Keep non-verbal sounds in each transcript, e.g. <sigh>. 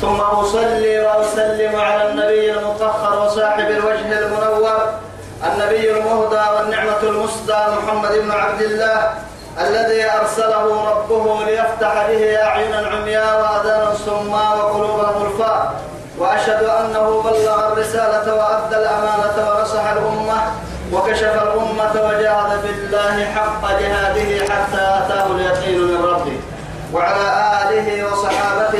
ثم أصلي وأسلم على النبي المطهر وصاحب الوجه المنور النبي المهدى والنعمة المسدى محمد بن عبد الله الذي أرسله ربه ليفتح به أعينا عمياء وأذانا صماء وقلوبا غلفاء وأشهد أنه بلغ الرسالة وأدى الأمانة ونصح الأمة وكشف الأمة وجاهد في الله حق جهاده حتى أتاه اليقين من ربه وعلى آله وصحابته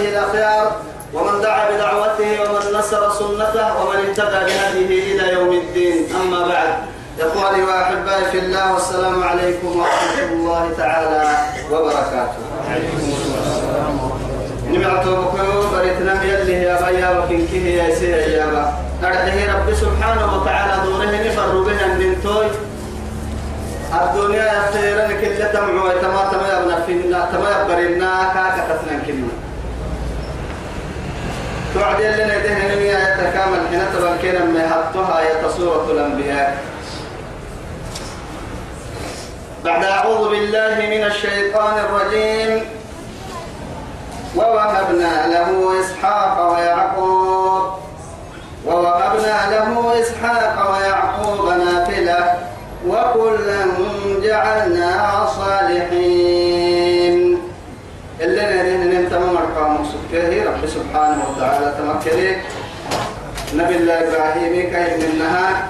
نصر سنته ومن اهتدى بهديه إلى يوم الدين. أما بعد إخواني وأحبائي في الله والسلام عليكم ورحمة الله تعالى وبركاته. نمعت بكيو بريتنا يلي يا بيا وكنكه يا سيا يا با أرحيه رب سبحانه وتعالى دوره نفر بها دنتوي الدنيا يخيرا كل تمعوا تما تما يبنى فينا تما يبرنا كاكا تسنن كلمة توعد لنا يدهن نميا يتكامل حين تبكينا ما يحطها يتصورة الأنبياء. بعد أعوذ بالله من الشيطان الرجيم. ووهبنا له إسحاق ويعقوب. ووهبنا له إسحاق ويعقوب نافلة. وكلا جعلنا صالحين. سكه رب سبحانه وتعالى تمكري نبي الله إبراهيم كيف منها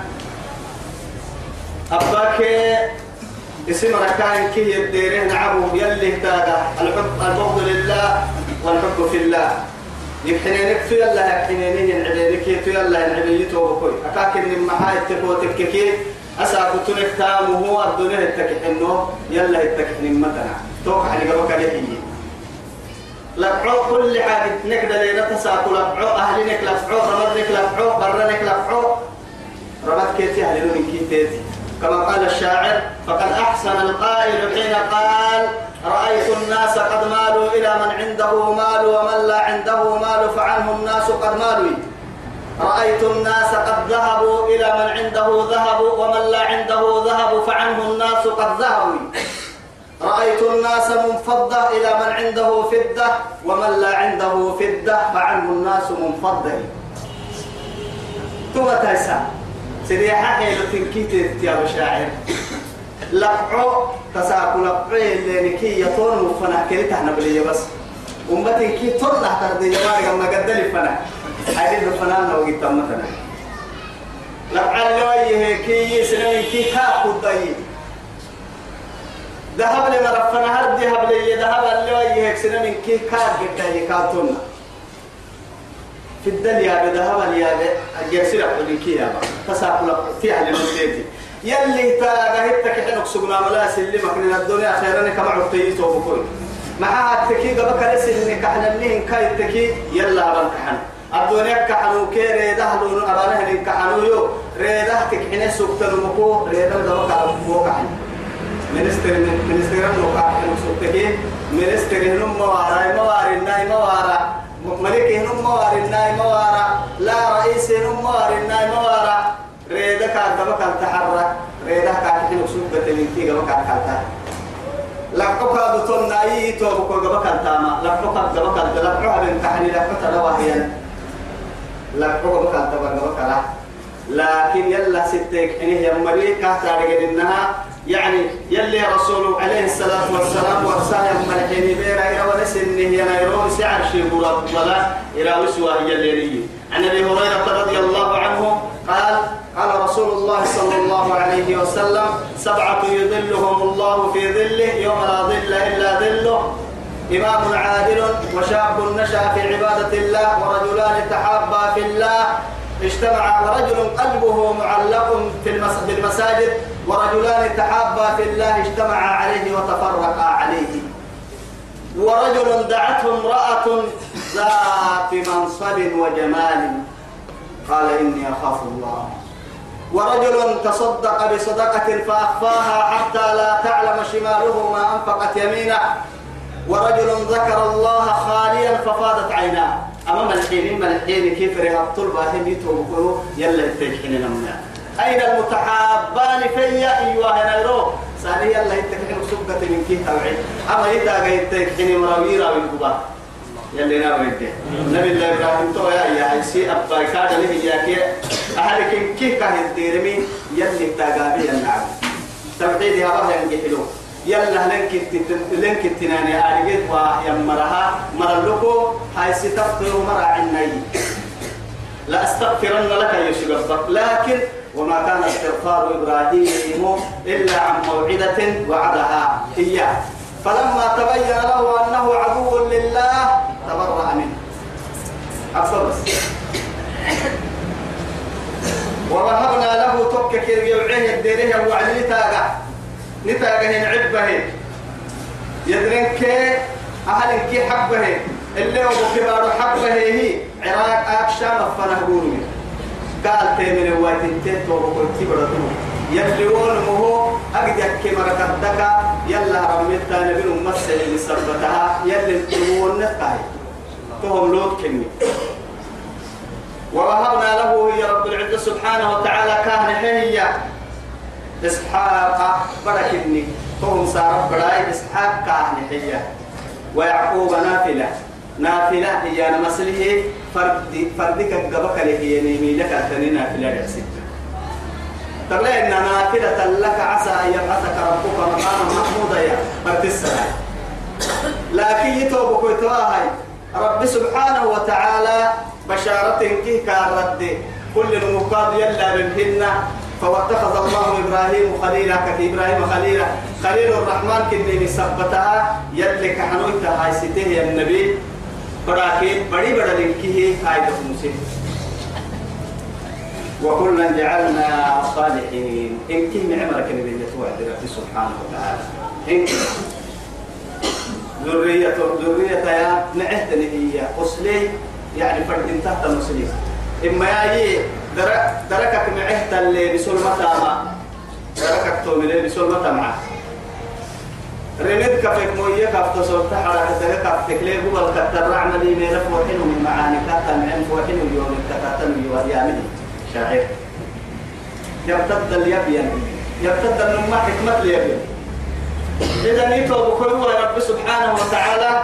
أباك اسم ركان كي يديره نعبو يلي اهتادا الحب البغض لله والحب في الله. يحنينك في الله يحنيني ينعبينك في الله ينعبيني توبكوي أكاك إن محاي تكوتك كي أسا كتنك تام وهو الدنيا التكحنو يلا التكحن مدنا. توقع لقبك لحيي لفعو كل حاجة. نكدا لينا تساكو لفعو. أهلينك لفعو رمضنك لفعو برنك لفعو رمض كيتي أهلين من كيتي كما قال الشاعر فقد أحسن القائل حين قال رأيت الناس قد مالوا إلى من عنده مال ومن لا عنده مال فعنه الناس قد مالوا. رأيت الناس قد ذهبوا إلى من عنده ذهب ومن لا عنده ذهب فعنه الناس قد ذهبوا. رأيت الناس منفضة إلى من عنده فدة ومن لا عنده فدة فعنه الناس منفضة. ثم تيسا سريحة حيلة تنكيت يا بشاعر. لقعو تساكو لقعو اللي نكي يطول مفنا كريت إحنا بلي بس. أمتي كي طلع تردي. جماعة ما قدلي فنا الفنان لو جيت مثلا لعل وجهه كي سنين كي تاخذ ضي ذهب لي مرفنا هر ذهب لي ذهب اللي وجهه سنين كي كاد قد كاتون في الدنيا بذهب لي أجسر أقول كي يا با تساقل في أهل المسجد يلي تاجهتك حنك سجنا ولا سلمك من الدنيا خيرا كما عطيته بكل معها التكي قبل كرسي إنك إحنا اللي كاي التكي يلا بنكحن الدنيا كحنو كي ريدة لون أبانه لين كحنو يو. ريدة تكحنه سكتن مكو ريدة دوا كحنو كحن. منستر منستر نو كحنو سكتكي منستر هنم موارا موارا ناي موارا ملك هنم موارا ناي موارا لا رئيس هنم موارا ناي موارا ريده كان دوا كان تحرك ريده كحنو سكتكي كي دوا كان تحرك لقوك بطن ناي توبك وقبك التاما لقوك قبك لقوك بن كحني لقوك تلواهيا لقوك بك التبر لا لكن يلا ستك إنه يا مريكا تارجع إنها يعني يلي رسول عليه الصلاة والسلام ورسال ملحيني بيرا إلى ونس إنه ينايرون سعر شيء ولا إلى وسوى يلي عن أبي هريرة رضي الله عنه قال قال رسول الله صلى الله عليه وسلم سبعة يظلهم الله في ظله يوم لا ظل إلا ظله إمام عادل وشاب نشأ في عبادة الله ورجلان تحابا في الله. اجتمع ورجل قلبه معلق في المساجد ورجلان تحابا في الله اجتمعا عليه وتفرقا عليه. ورجل دعته امرأة ذات منصب وجمال. قال إني أخاف الله. ورجل تصدق بصدقة فأخفاها حتى لا تعلم شماله ما أنفقت يمينه. ورجل ذكر الله خاليا ففاضت عيناه. أمام الحين من الحين كيف رها الطلبة هم يتوقعوا يلا يتكحين لنا أين المتحابان فيا أيها نيرو؟ ساري يلا يتكحين سبقة من كيف توعي أما يتاقى يتكحين مراوي راوي الكبار يلي ناوي نبي الله إبراهيم تو يا يا سي أبا كاد له يا كي. أهلك كيف كان يديرمي؟ يلي تاقابي النعم. توحيد يا الله ينجحلو. يلا لنك لنك تناني أرجت ويمرها. مرلكو هاي ستغفر مرة عني لا أستغفرن لك يا شباب لكن وما كان استغفار إبراهيم إلا عن موعدة وعدها إياه. فلما تبين له أنه عدو لله تبرأ منه. بس ووهبنا له توكك يوعيه الديريه وعلي تاقع نتاقه نعبه يدرنك أهل كي حبه. اللي هو كبار حبه هي عراق أكشام فنهبوني قال تيمن واتين تيتو وقلت بردو يليون مهو أقدر كما ركضتك يلا رميتا نبي ممثل اللي سبتها. يلي تقول نتاي. تهم لوت كني. ووهبنا له يا رب العزة سبحانه وتعالى كان هي إسحاق بركني تهم صار براي إسحاق كان هي ويعقوب نافلة. نافلة هي أنا مسليه فرد فردك قبك هي نيمي لك أتني نافلة رأسك تقول إن نافلة لك عسى أن يبعثك ربك مقاما محمودا يا فرد السلام لكن يتوبك ويتواهي رب سبحانه وتعالى بشارة كي كارد كل المقاد يلا بالهن فواتخذ الله إبراهيم خليلا كتي إبراهيم خليلا. خليل الرحمن كني مثبتها يلك حنويتا هاي سته يا النبي. براكي بڑی بڑا لنكيه هاي دفنسي وكلا جعلنا صالحين. إن كي معمرك نبي يتوعد ربي سبحانه وتعالى. إن ذرية ذرية يا نعهتني هي. أصلي يعني فرد تحت مسلم إما يجي درك دركك معهت اللي بسول متى دركك توم اللي بسول متى معه رميد كفك موية كفت صوت حركة كفت كليه هو الكتر عملي من فوحين من معاني. كتر من فوحين يوم الكتر يوم يامني شاعر. يرتد اليبين يرتد النمى حكمة اليبين إذا نيتوا بكل رب سبحانه وتعالى.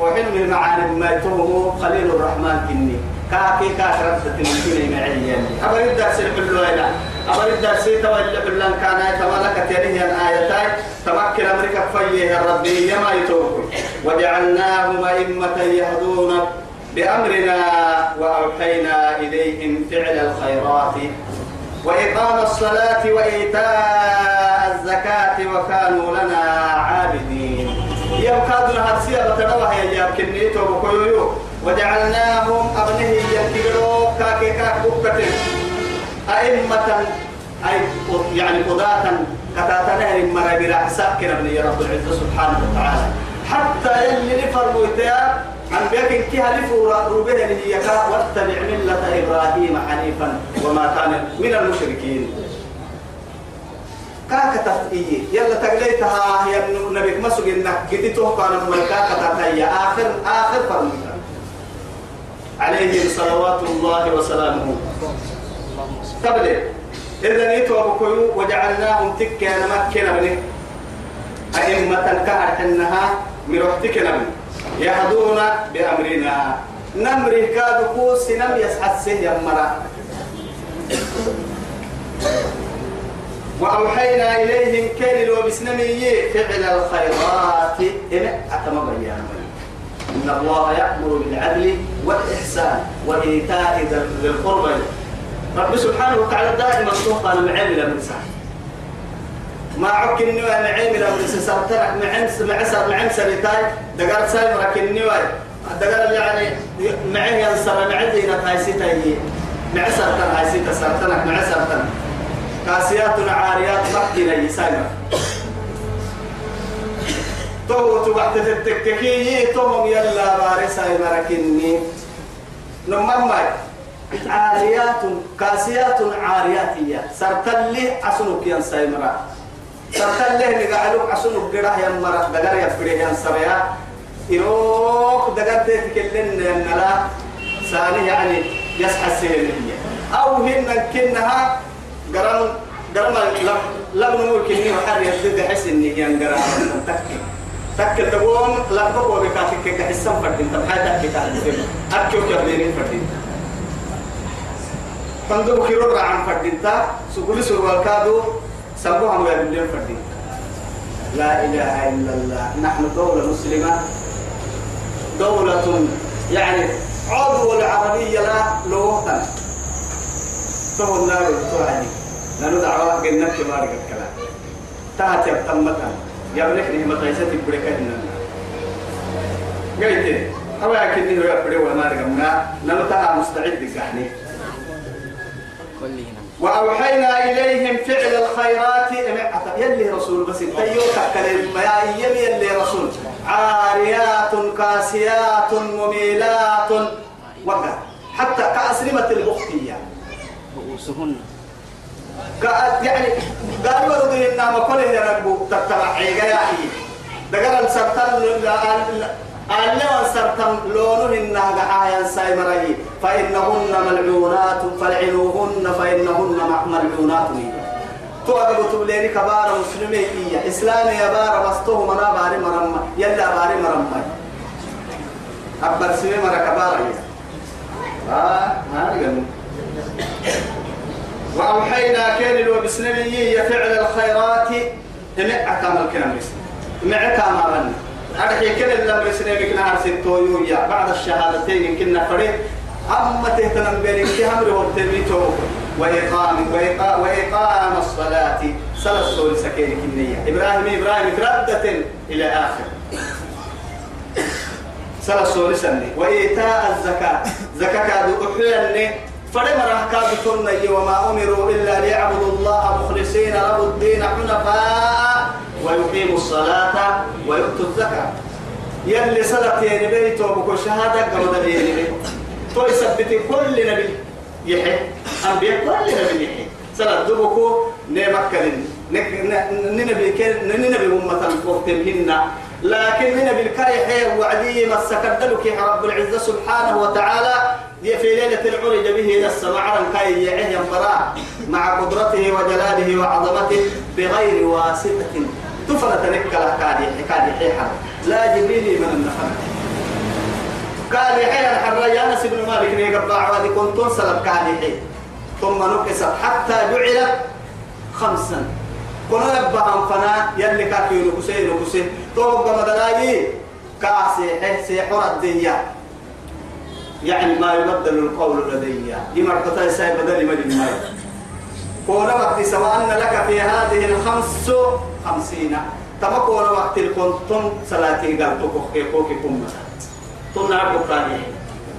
وحين من معاني ما يتوه خليل الرحمن كني كاكي كاك ربت تنكيني معي أبر الدرس الحلو هنا أبر الدرس تولي حلان كان يتملك تنهي الآيتين تمكن أمريكا فيه الربي يما يتوه وجعلناهم أئمة يهدون بأمرنا وأوحينا إليهم فعل الخيرات. وإقام الصلاة وإيتاء الزكاة وكانوا لنا عابدين. يبكادنا هرسيا بتنوى هي يمكن وبكيو وجعلناهم أبنه ينتقلوا كاكي كاك أئمة أي يعني قضاة كتاتنا المرة برأسك كنا يا رب العزة سبحانه وتعالى. حتى يلي نفرموا عن بيك كيها لفورا روبه اللي يكا واتبع ملة إبراهيم حنيفا وما كان من المشركين. كاكا تفتئي يلا تقليتها يا نبيك مسوق انك قد توقع ملكا كتاتيا آخر آخر فرمتا عليه صلوات الله وسلامه. قبل إذا نيتوا بكيو وجعلناهم تكا نمكنا منه أئمة كهر حنها مروحتك نمي يهدون بأمرنا. نمره كادو كوس نم يسحت سه يمرا. وأوحينا إليهم كان لو بسنمي فعل الخيرات. إلى أتم بيان إن الله يأمر بالعدل والإحسان وإيتاء ذي القربى. رب سبحانه وتعالى دائما توقع المعامل من سعد ما عك النوى معين من أمر سرترك معين معسر معين سريتاي. دقار ساي مرك النوى دقار يعني معين ينصر معين زينة هاي سيتاي. معسر تن هاي سيتا سرتنك معسر تن كاسيات عاريات مكينة يسايمر تو تبعت التككي توهم يلا بارسا سيمركني نمم عاريات كاسيات عاريات يا سرتلي عسنك يا سيمرا سرتلي نقعلوك عسنك قراه يا مرا دقر يا فريه يا سريا يروك دقر تتكلم نلا. ساني يعني يسحى السينية أو هن كنها قرن قرن لم نمر كني وحر يسدد حس إني يعني قرن تكي تكي تقوم لا تقوم بكاتك كحسن فردين. تبحث تكي كاتك أكيو كبيرين فردين. فندق كيرو عن فردينتا سقولي سروال كادو سبوها مغيرين فردين. لا إله إلا الله. نحن دولة مسلمة. دولة يعني عضو العربية لا لغة تقول لا توعدي لأنه دعوة قلنا كبار الكلام. تهت يبتمتها نعمة عيسى تبرك لنا قلت أو يمكن إنه يبرك وما رجعنا نمتها مستعد كحني وأوحينا إليهم فعل الخيرات يلي رسول بس تيو تكلم يا يلي يلي رسول. عاريات كاسيات مميلات. وقع. حتى كأسلمة البختية رؤوسهن. يعني قالوا له إنما كل يربو تتبع عيقا دقر السرطان ألا سرتم لونه إنها قحايا سايمري فإنهن ملعونات فلعنوهن فإنهن ملعونات. تؤدب تبليني كبار مسلمي إيا إسلامي يا بار بسطه منا باري مرمى. يلا باري مرمى. أكبر سمي مرا كبار. آه ما نقول وأوحينا كان لو بسنبي يفعل الخيرات إمع كامل كلام بس إمع كامل أرحي كل اللي بسنبي كنا هرسين تويويا بعد الشهادتين كنا فريق أما تهتم بينك كهمر وابتميتو وإقام وإقام وإقام الصلاة. صلاة الصول سكين كنية. إبراهيم إبراهيم ردة إلى آخر. الصول سنة وإيتاء الزكاة. زكاة أحياني فلما راح كادو وما أمروا إلا ليعبدوا الله مخلصين له الدين حنفاء ويقيموا الصلاة ويؤتوا الزكاة. يلي صلاة يعني بيتو بكو شهادة قمد يعني تو يثبت كل نبي يحيى أنبياء كل نبي يحيى صلاة دبكو نمكن ننبي ننبي أمة قرتمهن لكن ننبي الكايح وعدي ما سكدلك رب العزة سبحانه وتعالى. في ليلة العرج به إلى السماء على الكاي يعيه مع قدرته وجلاله وعظمته بغير واسطة. تفلت نكلا كادي كادي حيحا. لا جبريل من النخل كادي حيحا الحرية أنس بن مالك نيقبع وادي كنتم سلب كادي ثم نكست حتى جعلت خمسا. كنا يبهم فنا يلي كافي نكسي نكسي. توقع مدلاي. كاسي حسي حرد الدنيا يعني ما يبدل القول لدي. يمرقتا يساي بدل مدين ماي. كون وقت سواء لك في هذه الخمس خمسين. تما كون وقت كنتم صلاتي قلتك كيكوك كم ثم نعرف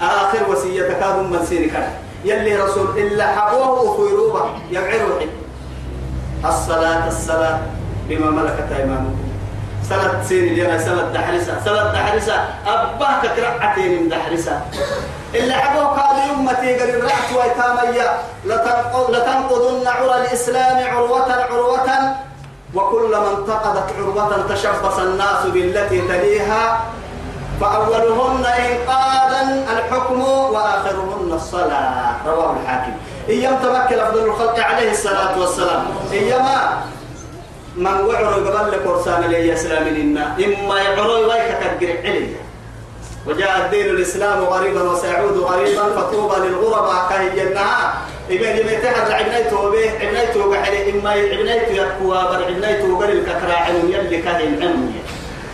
آخر وصية كاد من سينك يلي رسول إلا حقوه في روبة. يقعر الصلاة الصلاة بما ملكت أيمانكم. صلاة سين اليوم صلاة دحرسة صلاة دحرسة. أباه كرعتين من دحرسة. إلا حقوه قال يمتي قال الرعت ويتامية. لتنقضن عرى الإسلام عروة عروة. وكلما انتقدت عروة تشبث الناس بالتي تليها. فأولهن إنقاذا الحكم وآخرهن الصلاة. رواه الحاكم. إيام تمكن أفضل الخلق عليه الصلاة والسلام. إيما من وعر قبل لك ورسان لي إسلام لنا. إما يعروا ويك تقرع علي وجاء الدين الإسلام غريبا وسيعود غريبا فطوبى للغرباء. كهي جنها إما لما يتحر عبنيته به عبنيته بحلي إما عبنيته يكوى بل عبنيته قل الككراع يلي كهي العمي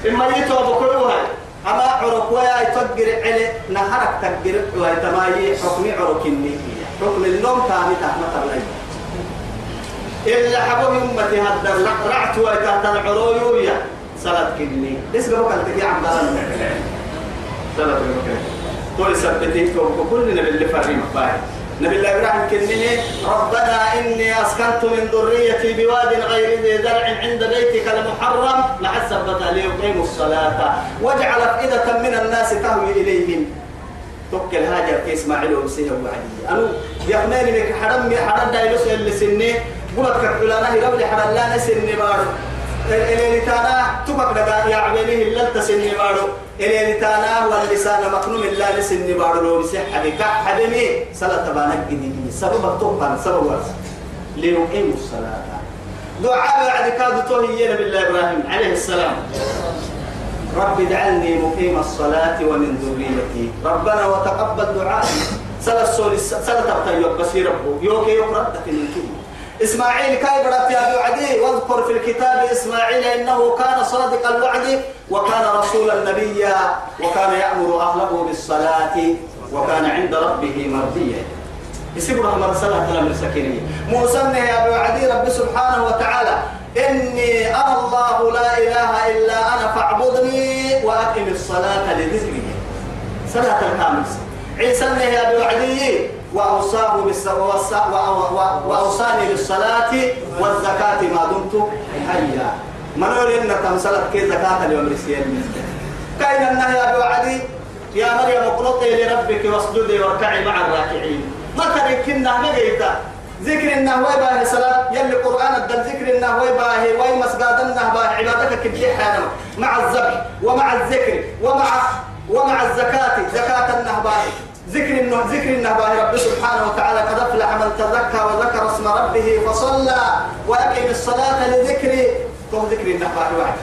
إما يتوب كلها. أما عرق ويا يتقر علي. نهرك تقر ويتمايي حكمي عرق النية حكم النوم تاني تحمة الله إلا حبوب أمتي هذا رعت ويتحت العروية صلاة كني. اسمه كان تجي عم صلاة كني كل سبتين كل كلنا باللي فريم باي نبي الله إبراهيم كنه ربنا إني أسكنت من ذريتي بواد غير ذي زرع عند بيتك المحرم. السبت ليقيموا الصلاة واجعل أفئدة من الناس تهوي إليهم. توكل هاجر في إسماعيل ومسيه وعدي أنا يحميني بك حرم حرم دايلوس اللي سني قلت كحلانا هرب حرم لا نسني بارو اللي تانا تبقى لقى يا عبينيه اللي تسني بارو اللي تانا واللسان مقنوم الله لسني بارو لو بسحة بك حدمي صلاة بانك جديد سبب توقع سبب ورس ليقيموا الصلاة. دعاء بعد كادو توهي بالله إبراهيم عليه السلام. رب اجعلني مقيم الصلاة ومن ذريتي. ربنا وتقبل دعائي. سلا السول سلا تبتيو بس ربه يوكي يقرأ كده إسماعيل كاي برات يا وعدي واذكر في الكتاب إسماعيل إنه كان صادق الوعد وكان رسولا نبيا وكان يأمر أهله بالصلاة وكان عند ربه مرضيا. يسيب رحمة صلاة لم السكينية. موسى يا وعدي رب سبحانه وتعالى إني أنا الله لا إله إلا أنا فاعبدني وأقم الصلاة لذكري. صلاة الكامل عيسى يا بوعدي وأوصاه وأوصاني بالصلاة والزكاة ما دمت حيا. من أريد أن تمسلت كي زكاة اليوم رسيان كأين النهي بوعدي يا مريم اقنطي لربك واسجدي واركعي مع الراكعين. ما تركنا نجيتا ذكر انه وي باه صلاة؟ يلي قرآن الدل ذكر انه وي باه وي مسجد باه عبادتك كبير حالا مع الذبح ومع الذكر ومع ومع الزكاة زكاة باه ذكر انه ذكر إنه باه رب سبحانه وتعالى قد أفلح من تزكى وذكر اسم ربه فصلى وأقم الصلاة لذكري. تو ذكر إنه باه واحد؟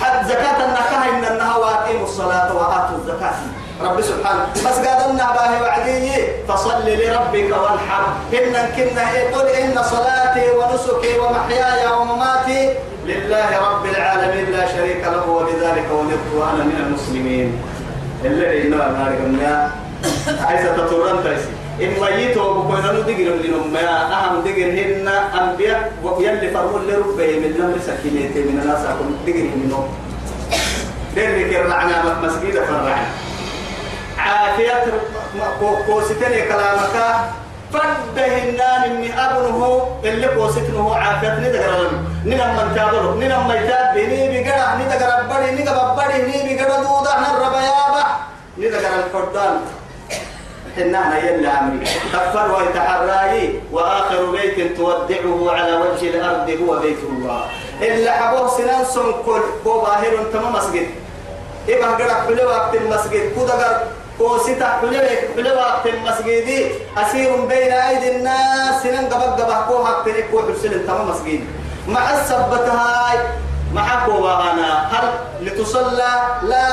حد زكاة النكاح إن انها وأقيموا الصلاة وآتوا الزكاة. رب سبحانه. بس قادنا باه وعدي فصل لربك وانحر. إن كنا قل إن صلاتي ونسكي ومحياي ومماتي لله رب العالمين لا شريك له وبذلك أمرت وأنا من المسلمين. الذي إنما نارك عايزة تطورن تايسي. إن ميتوا بكونا ندقر لهم ما أهم دقر هن أنبياء. ويلي فرمون لربه من لم سكينيتي من الناس أكون دقر منهم دير كرعنا مسجد فرعنا. عافية قوستني كلامك. فده النان من أبنه. اللي قوستنه عافية ندقر ننم من تابلو. ننم من تاب ني بقرأ. ندقر بدي نقب بدي ني بقرأ دودا نرب يابا. ندقر الفردان. حنا يلا عمري كفر ويتحراي وآخر بيت تودعه على وجه الأرض هو بيت الله. إلا حبوه سنان سن كل باهر تمام مسجد. إيه قرأ حلو وقت المسجد كودقر وستا حلوة حلوة وقت المسجد. أسير بين أيدي الناس سنن قبق قبق كو حق تلك وحسن تمام مسجد. مع السبتها مع كوانا هل لتصلى؟ لا.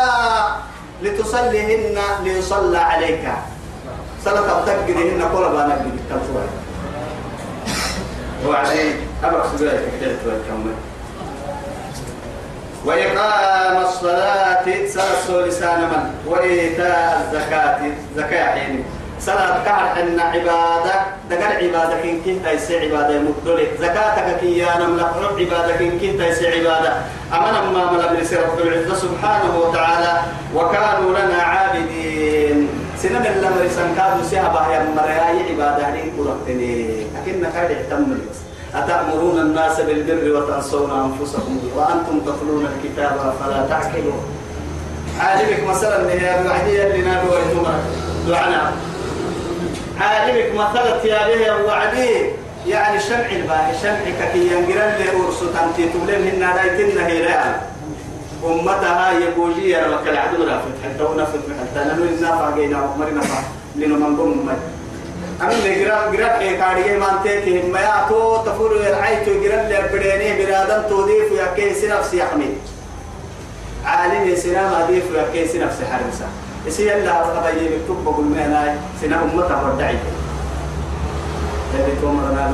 لتصليهن ليصلى عليك. صلاة تقدرهن كل بانا كم وعليه أبرك سبيلك كتير كم وإقام الصلاة سلسل لسان من؟ وإيتاء الزكاة زكاة حين. صلاة كهر أن عبادة دقر عبادة كن كنت يسي عبادة مدلة زكاتك كي أنا ملقر عبادة كن كنت يسي عبادة. أمنا ما ملا برسي رب العزة سبحانه وتعالى وكانوا لنا عابدين. سنن الله مرسان كادوا سيها يا مرياي عبادة هنين قرأتني. أكنك هذا اهتم بس أتأمرون الناس بالبر وتنسون أنفسكم وأنتم تتلون الكتاب فلا تعقلون عالمك مثلا يا الوعدية اللي نادوا ويتمر دعنا عالمك مثلا يا به الوعدي يعني شمع الباهي شمعك كي ينقرن لي أرسو تنتي تبلين هنا رايتنا هي رأى أمتها يبوجي يا رب العدو رافت حتى ونفت حتى نحن نافع جينا ومرنا فا لنا من مجد أنا نجرا جرا إيه كاريه ما أنت ما يا تو تفور العيت جرا اللي بدينه برادم توديف يا كيس نفسي يحمي عالم سنا ما ديف يا كيس نفسي حرمسا يسي الله رقبة يكتب بقول ما أنا سنا أمته ودعي. اللي تومرنا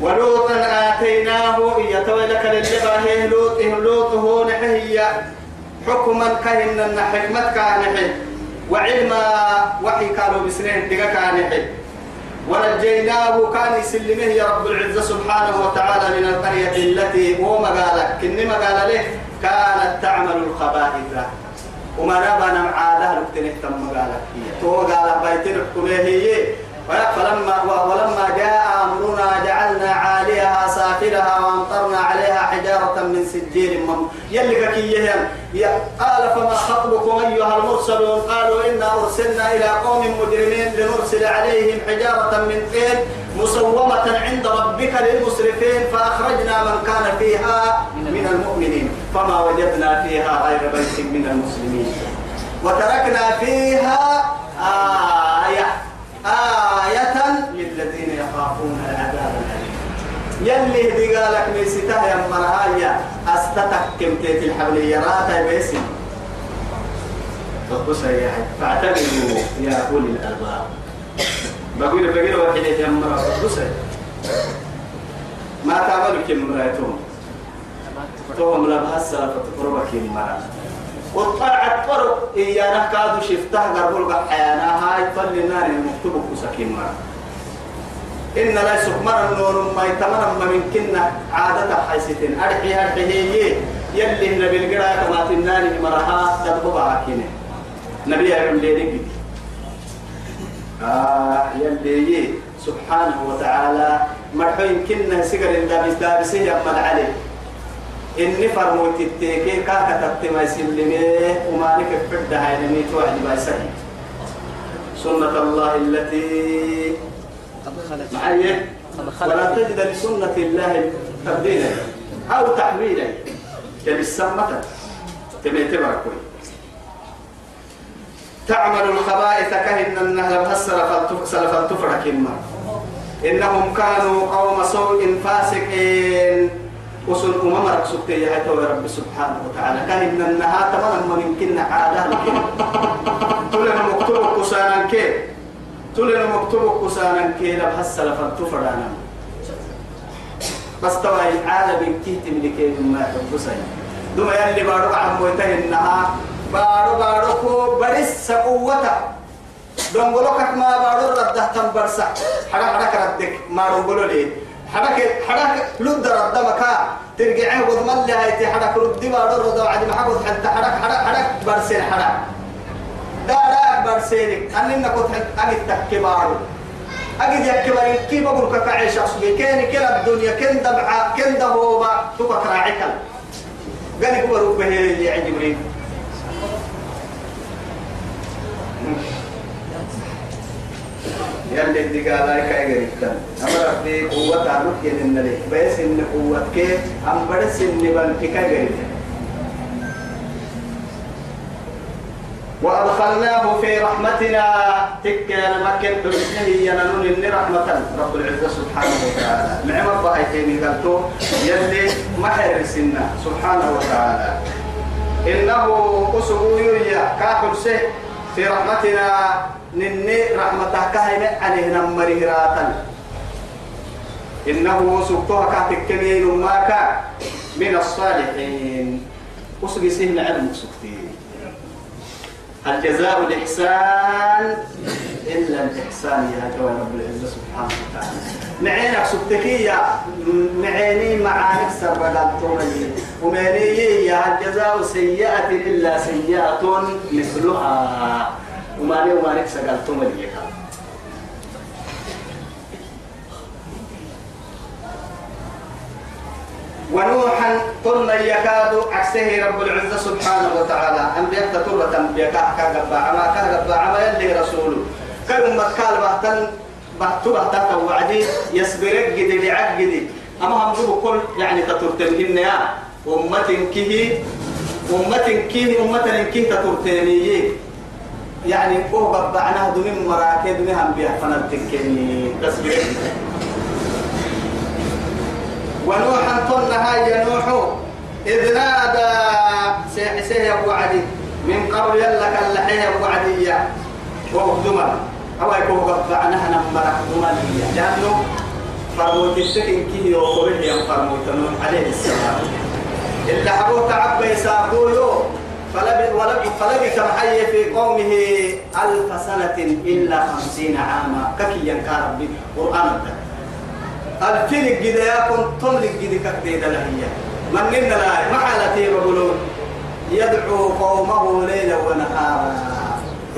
ولوطا آتيناه يتولك للباه لوط لوطه نحيا حكما كهن حكمتك نحي وعلما وحي كانوا بسنين دقا كان يحب ونجيناه كان يسلمه يا رب العزة سبحانه وتعالى من القرية التي هو مقالك. كني مقال له كانت تعمل الخبائث. وما نبانا عادة لكتنه تم قالك هي تو قال بيتنا كله هي. فلما ولما جاء أمرنا جعلنا عاليها سافلها وأمطرنا عليها حجارة من سجيل مم يلي كيهم قال فما خطبكم أيها المرسلون؟ قالوا إنا أرسلنا إلى قوم مجرمين لنرسل عليهم حجارة من طين مسومة عند ربك للمسرفين فأخرجنا من كان فيها من المؤمنين. فما وجدنا فيها غير بيت من المسلمين. وتركنا فيها يلي هدي قالك ميسيتها يا مرهايا أستتك كمتيت الحبلية راتا بيسي فقصة يا فاعتبروا يا أولي الألباب. بقول بقول واحد يا مرة فقصة ما تعملوا كم مرأتهم توهم لبها السلفة تقربك كم مرة. وطلعت طرق. إيانا كادو شفتها قربول حيانا هاي طل النار المكتوب كسكين مرة. إن لا يسكمر النور ما يتمنى ما من كنا عادة حيستين أرحي أرحي هي يلي النبي القراءة كما تنار مرها تدبوا كينه نبي يعلم لي آه يلي سبحانه وتعالى مرحوين كنا سجر الدابس دابسه يمد عليه إني فرموت التيكي كاكا تتما يسلمي وما نك فرد هاي نميت واحد سنة الله التي معي ولا تجد لسنة الله تبديلا أو تحويلا كبالسمة كما يتبع تعمل الخبائث كهن النهر سلف التفرح إنهم كانوا قوم سوء فاسقين. وصل أمم ركسوك يا رب سبحانه وتعالى. كان النها تمام ما يمكن عادة لكن تلنا مكتوب كسانا كي. تلنا مكتوب كسانا كي لب حسل فانتفرانا بس طبعا العالم كي تملكي ما تبصي دوما يلي بارو عم ويته النها بارو بارو كو برس قوته دونغولو ما بارو رده تنبرسا حدا حدا كردك ما دونغولو ليه حركة حركة لود رد مكا. ترجع قد مل هاي حركة رد ما رد وعد حتى حركة حركة حركة برسل حركة دارا برسلك أننا كنت أجد تكبارو أجد يكبر كي بقول كعيش أصلي؟ كان كلا الدنيا كن دبعة كن دهوبا تبقى راعيكل قال يقول ربه اللي عندي مريم يلي اللي قال لك اجري كان أمر في قوة عروك ان لي. بس إن قوتك ام بدس ان بنتك اجري وأدخلناه في رحمتنا. تك أنا مكن برسله ينالون إن رحمة. رب العزة سبحانه وتعالى. نعم الله يتيني قلتو يلي محر سنة. سبحانه وتعالى. إنه أسبوع يا كاكل سه. في رحمتنا. نني رحمتك هاي عليه نمره راتا إنه سبتها كاتك كمين ماك من الصالحين. أسقي سهل علم سكتين الجزاء الإحسان. إلا الإحسان يا جواب رب العزة سبحانه وتعالى. معينك سبتكية معيني معانك سرقات طولي ومعيني يا الجزاء سيئة إلا سيئة مثلها. وما لي وما لك سقلتم لي ونوحا قلنا يكاد عكسه رب العزة سبحانه وتعالى. أنبياء تطرة أنبياء كهجبا عما كهجبا عما يلي رسوله. كلمة قال بحتن بحتو بحتن وعدي يسبرك جدي لعب جدي أما هم كل يعني تطرتن يا أمة كيه أمة كيه أمة كيه تطرتني يعني هو بعناه دون مراكي دون هم بيها فنتكني تسبيح ونوحا طلها يا نوح. إذ نادى سيحسيه أبو عدي. من قبل يلا كاللحيه يا أبو عدي وهو دمر أو يكون قطعناها نمرك دمرية لأنه فرموت السكن كي يوقفه يا فرموت عليه السلام. إلا أبو تعب يساقوه فلبث محي في قومه ألف سنة إلا خمسين عاما. ككي ينكار ربي قرآن الفلك جدا يكون طلق جدا كتيدا لهي من ننا لا ما حالتي بقولون. يدعو قومه ليلا ونهارا.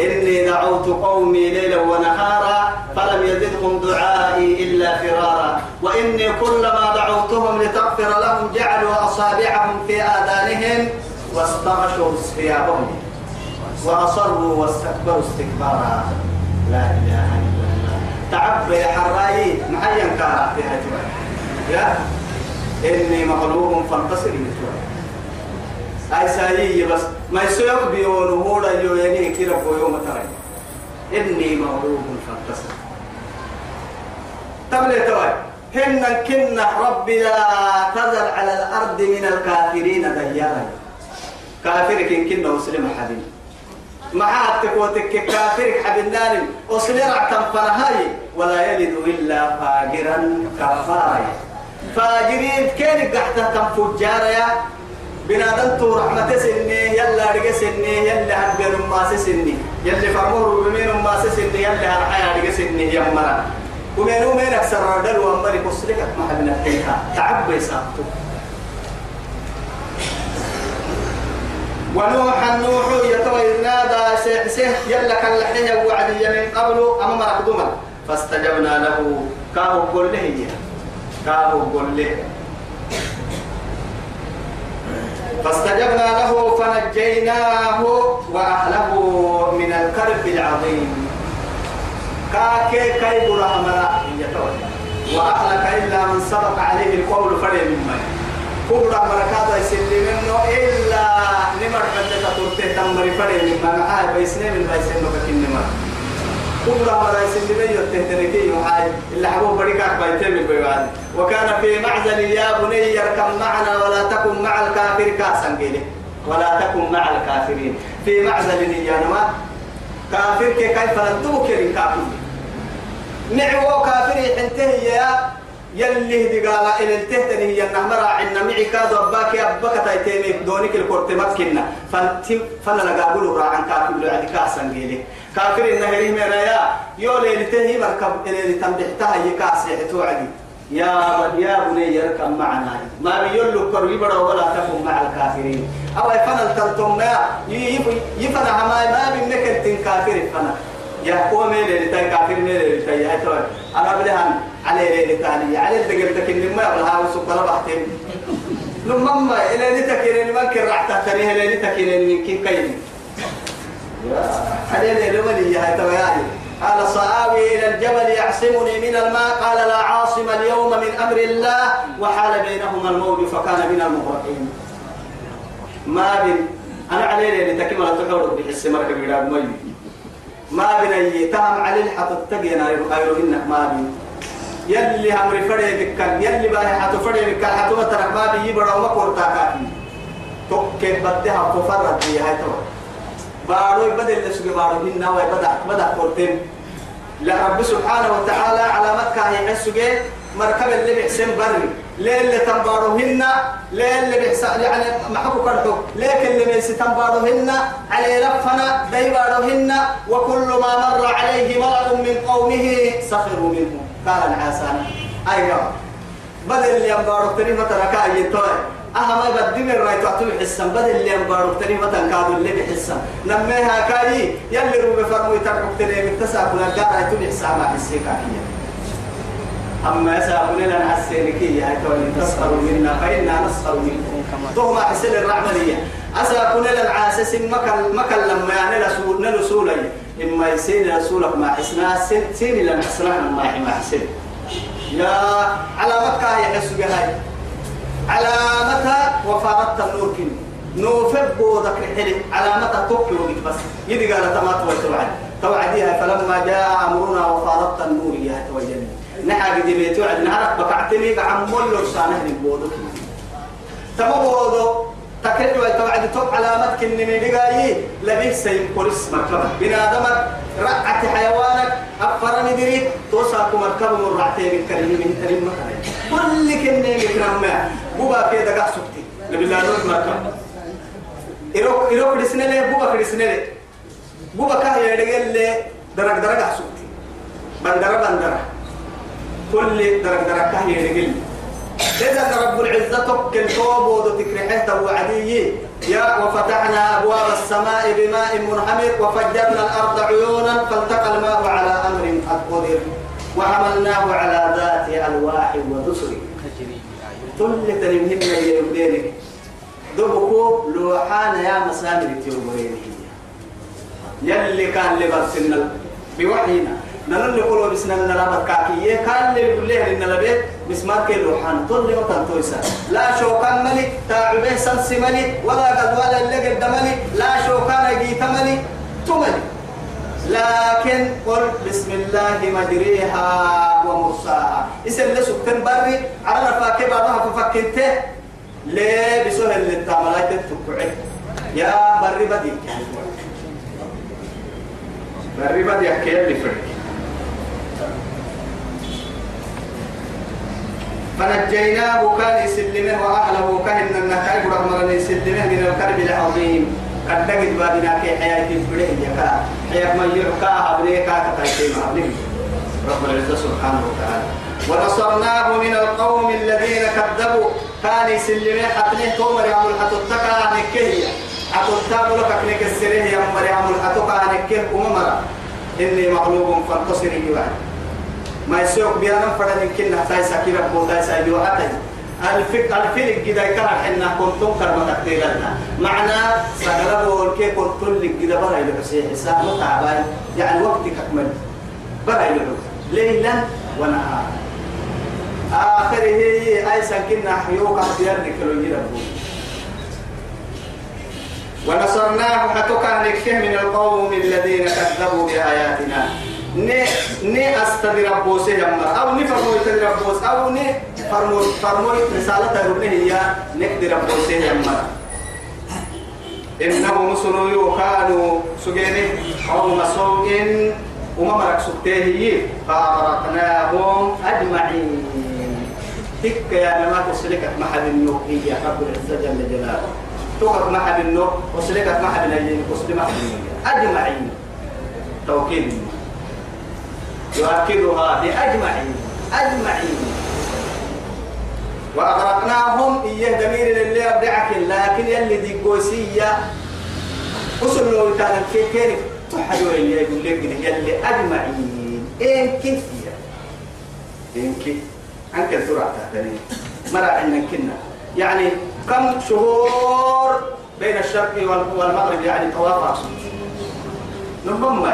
إني دعوت قومي ليلا ونهارا فلم يزدهم دعائي إلا فرارا. وإني كلما دعوتهم لتغفر لهم جعلوا أصابعهم في آذانهم واستغشوا ثيابهم وأصروا واستكبروا استكبارا. لا إله إلا الله. تعب يا حراي محيا كارا في هجوة يا؟ إني مغلوب فانتصر مثلها أي سايي بس. ما يسوق بيون وهودا يويني كيرا يوم ترى. إني مغلوب فانتصر. تبلي توي هن كنا ربي لا تذر على الأرض من الكافرين ديارا. كافر كن كنا مسلم حبيب معاتك وتك كافر حبنان وصل رعتم فرهاي ولا يلد إلا فاجرا كفارا. فاجرين كان قحتة تم فجارا يا بنادم تو رحمة سني يلا رجع سني يلا هنبر ما سني يلا فرمور بمين ما سني يلا هنحيا رجع سني يمرا. ومن ومن أكثر ردل وأمري كسرك ما حبنا فيها تعب يسابتو ونوحا نوح يتوى نادى سيح سيح يلا كان لحيه وعدي من قبل أما مرقدما فاستجبنا له. كاهو قل له كاهو قل له. فاستجبنا له فنجيناه وأهله من الكرب العظيم. كاكي كي برهمنا وأهلك إلا من سبق عليه القول فريم من كبرى مركاته يسلي منه إلا نمر قد تطرته تمر فريم من معاه بيسنين من بيسنين مكين نمر كبرى مرة يسلي منه تهتركي وحاي إلا حبوب بريكاك بيتين بالبيوان وكان في معزل يا بني اركب معنا ولا تكن مع الكافر كاسا ولا تكن مع الكافرين في معزل يا نما كافر كيف ندوك الكافر نعو كافر حنته يا يلي دي قال إلى التهتني هي النهمرة عنا معي كادو أباك أباك تايتيني دونك الكورت مكنا فانت فلا لقابلوا راعن كافر لعدي كاسا قيلي كافر النهري من يا. يولي لتهي مركب إلي لتنبحتها يكاسي حتوعدي يا يا بني يركب معنا. ما بيقول له كروي بڑا ولا تكن مع الكافرين. أو يفنى التلتم ما يفنى ما ما التن كافر فنى يا اللي تاي كافر ميل اللي تاي يا توي أنا بدهن عليه اللي ما يبلها وسكر بحتين. لما إلى اللي تكين ما كن راح تحتريها اللي تكين من كيف كين عليه اللي ملي يا توي قال صآوي إلى الجبل يعصمني من الماء. قال لا عاصم اليوم من أمر الله. وحال بينهما الموج فكان من المغرقين. ما بين أنا عليه لتكمل تحور بحس مركب إلى ما بين أي تهم عليه حتى تجينا أيروهن ما بين يلي هم رفري بكال يلي باهي حتى فري بكال حتى ما ترك ما بي يبرا وما كورتا كافي توكل بدها تفرد بي هاي تو بارو بدل لسوق بارو هنا وبدأ بدأ كورتين. لا رب سبحانه وتعالى على مكة هي حسوق مركب اللي بحسن بري. ليه اللي تنباروهن ليه اللي بحسن يعني محبو كرتو. ليك اللي بيسي تنباروهن على لفنا ديباروهن وكل ما مر عليه ملأ من قومه سخروا منه. قال العاسان أيوة. بدل اللي ينبارو تريمة ركاء يتوي أهم بدين الرأي تعطيه حسن بدل اللي ينبارو تريمة كادوا اللي بحسن نميها كأي. يلي روبي فرمو يتركوا تريمة تساكنا قارة يتولي حسامة حسيكاكية أما يسألون لنا السينكية هاي تسخروا منا فإنا نسخر منكم. ثم حسن الرحمنية أسألون لنا عاسس مكان مكان لما يعني رسول نرسولي إما يسين رسولك ما حسنا سين سين لنا حسنا ما ما حسن يا على مكة يحس بهاي على متى وفارت النور كن. نوفب ذكر حلي على متى توكيو بس. يدي قال تمات وتوعد توعديها فلما جاء أمرنا وفارت النور يا توجني نحا قد بيتو عد نهارك بكعتني قعم مولو سانه نبودو تكرد وتوعد توب علامات كنمي بقاي لبيه سيم قرس مركبة. بنادمك رعت حيوانك أفرني دري توساكو مركبة من رعتين الكريم من تريم مكان كل كنمي مكرم ما بوبا كي دقا سكتي. لبلا نور مركبة. إروك إروك دسنة لي بوبا كدسنة لي. بوبا كاه يدقل لي درك درك سكتي. بندرة بندرة. كل درك درك كاه يدقل إذا رب العزة توكل توب وتكرحه وعدي يا وفتحنا أبواب السماء بماء منهمر وفجرنا الأرض عيونا فالتقى الماء على أمر قد قدر وحملناه على ذات ألواح ودسر. كل تنمهن يودينك دبكو لوحان يا مسامر تيوبرينه يلي كان لبرسنا بوحينا. نلن يقولوا بسنا نلابد كاكية كان اللي يقول له إن لبيت مسمار كي لوحان طول ما تنتويسا لا شوكان ملي. تعبه سنس ملي. ولا قد ولا اللي قد ملي. لا شوكان جيت ملي. تملي لكن قل بسم الله مجريها ومرساها. اسم اللي سكتن بري عرفا كيف بعضها ففكنته ليه بسهل للتعملات تتكعي يا بري بدي بري بدي أحكي اللي فرق. فنجيناه كان يسلمه وأهله كهن النكاي برغم يسلمه من الكرب العظيم. قد نجد بابنا كي حياة الفرق يا كا حياة من يركا أبنيكا كتايتين أبنيك رب العزة سبحانه وتعالى. ونصرناه من القوم الذين كذبوا. كان يسلمه حتنه تومر يا ملحة التكا نكهية حتى لك يا مريم الحتوكا نكه أممرا. إني مغلوب فانتصري بعد ما يسوق بيانا فرد يمكن نحتاج سكيرة بوتا سايدو حتى الفك الفيلك كده كان حنا كنتم كرمة تكتيرنا معنا سهرة والكي كنتم لك كده برا إلى بسيح سهل تعبان يعني وقتك أكمل. برا إلى ليلا ونهارا. آخره أي سكين حيوك أحيان لكلو يربو ونصرناه حتى كان من القوم الذين كذبوا بآياتنا. ني ني استدر بوسه يما أو ني فرمو يتدر بوس أو ني فرمو فرمو رسالة ربنا هي نقدر بوسه يما إنهم مسلوا كانوا سجيني. قوم سوء وما مرك سكته فأغرقناهم أجمعين. تك يا لما تسلكت محل النوح هي رب العزة جل جلاله. توقف محل النوح وسلكت محل النوح وسلكت محل النوح أجمعين. توكيد. يؤكدها بأجمعين أجمعين. وأغرقناهم إياه دمير اللي أبدعك لكن يلي دي قوسية. وصل له كان كيف كيف تحدوا اللي يقول لك يلي أجمعين. إن كيف إن كيف؟ أنك سرعة تهتني. مرة عندنا كنا. يعني كم شهور بين الشرق والمغرب؟ يعني توافق نهم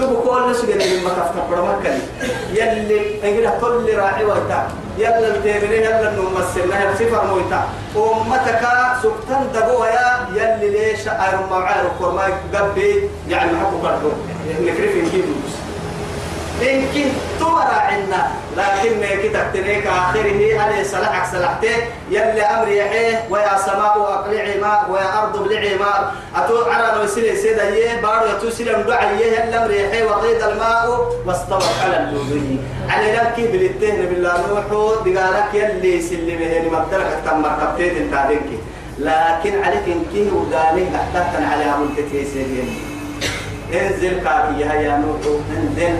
دوبو كل نسجن من مكافة برمكة يلي أجل كل راعي ويتا. يلا التابري يلا نمثلنا صفر مويتا أمتك سكتن دبوا يا يلي ليش أيرم معاير كورما قبي يعني محبو كردو نكرف يمكن تمر عنا. لكن كتاب تنيك آخره عليه سلحك سلحته يلي أمر يحيه ويا سماء أقلعي ماء ويا أرض ابلعي ماء أتو عرى نوسيل سيدا يه بارو يتوسيل مدعي يه يلي أمر يحيه وقيد الماء واستوت على الجودي على لك بالتهن بالله نوحو دقالك يلي سلمه يعني مبتلك تم مركبتين انتادنك لكن عليك انكيه وداني احتاجتن على أمر تتيسيرين انزل كاكي يا نوحو انزل.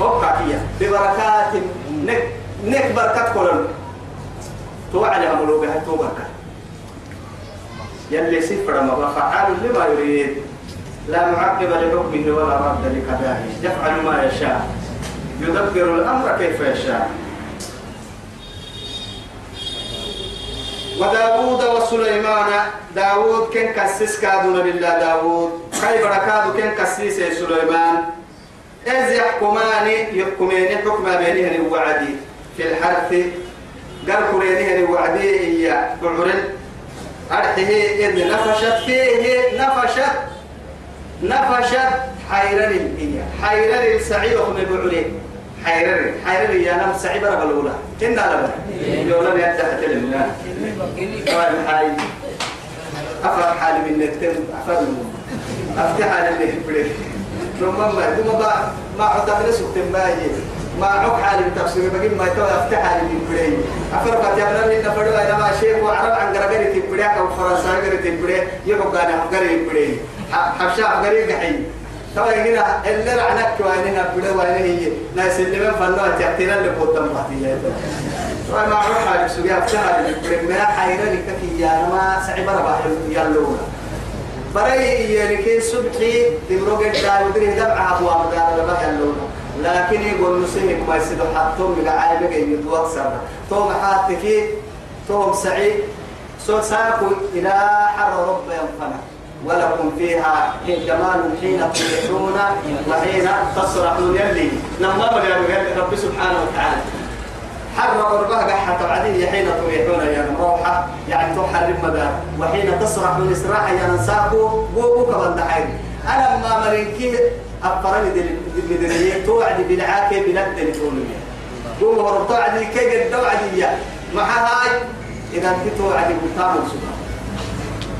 هوكاكية ببركات. نك نك بركات كلن توعد عملوا بها تو بركة يلي سفر ما فعال لما يريد. لا معقب لحكمه ولا رد لقضائه. يفعل ما يشاء. يدبر الأمر كيف يشاء. وداود وسليمان. داود كن كسس كادون بالله. داود. خير بركات كن كسيس سليمان. إذ يحكمان يحكمين حكم بينهن الوعدي في الحرث. قال كرينهن الوعدي هي بعرن. أرحه إذ نفشت فيه نفشت نفشت حيرن هي. حيرن السعي وهم بعرين حيرن. حيرن يا نم سعي برغ الأولى. إنا لبنا يقولون يدها تلمنا. حي أفر حالي من نتم أفر أفتح على اللي ثم ما ثم ما ما عدت نسوك تماي ما عق حالي تفسير بقول ما تو أفتح حالي من بري يا ابن لنا فدوا أنا ما شيء وعرب عن غرغري تبري أو فرنسا غري تبري يبقى أنا غري تبري حبشا غري قحي تو هنا اللي رعنك ويننا بدو وين هي ناس اللي من فنوا تحتنا اللي قدام بحتي وما عرف هذا السجاء افتها لك ما حيرا لك يا ما سعي بربا يلونا بري يعني صبحي تمرق الدار ودري دمع أبو أمدار لما يلونا لكن يقول نسيهم ما يصير حتى من عائلة يدوا أكثر توم حاتك توم سعيد سو ساكو إلى حر رب ينفنا ولكم فيها جمال حين تريحون وحين تصرحون يلي نمر يا رب سبحانه وتعالى حر قربها قحة وعدي حين تريحون يا روحة يعني تحرم مدار وحين تصرحون إسراحا يا نساكو بوبو كمان دحين أنا ما مرينكي أفرني دل توعد بالعاكي بلد الكونية قوم هرب توعد كي قد توعد مع هاي إذا أنت توعد بتامل سبحانه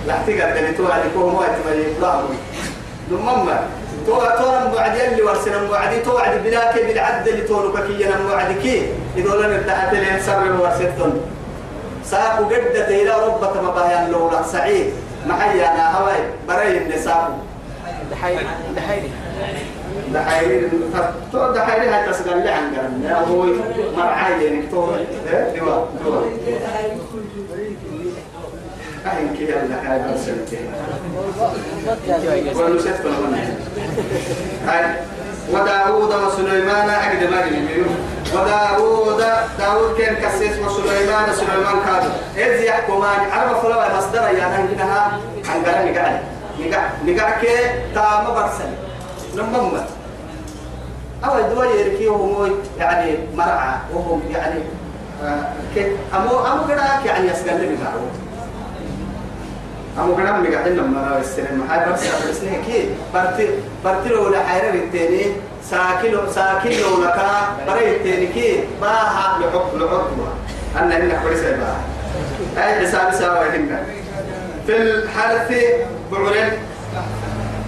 لا تقدر توعد كوم وقت ما يقرأه تو تو موعد يلي ورسنا موعد توعد بلاك بالعد اللي تولك كي أنا موعد كي. يقول لنا تحت سر ورستن ساقو قدت إلى ربك ما بها لو لا سعيد. محيا أنا هواي. بري النساء دحيري دحيري دحيري تو دحيري هاي تسقل لي عن قرن. هو مرعاي يعني تو دوا دوا أهين كده لك هاي برسلتين ونسيت كل هاي. وداود وسليمان أجد ما وداود داود كان كسيس وسليمان سليمان كانوا إذ يحكمان عرب فلوى مصدر يا نهجنها عن قرن نقع نقع نقع كي تام برسل نمم. أو الدول يركيهم يعني مرعى وهم يعني آه أمو أمو كده يعني يسقل لي أمو كلام مقعدين لما رأى السينما هاي بس السنة كي برتي برتي لو لا حيرة التاني ساكن ساكن لو لك بري التاني كي باها لحق لحق أنا هنا كويس بقى أي حساب سوا هنا. في الحرث بعرين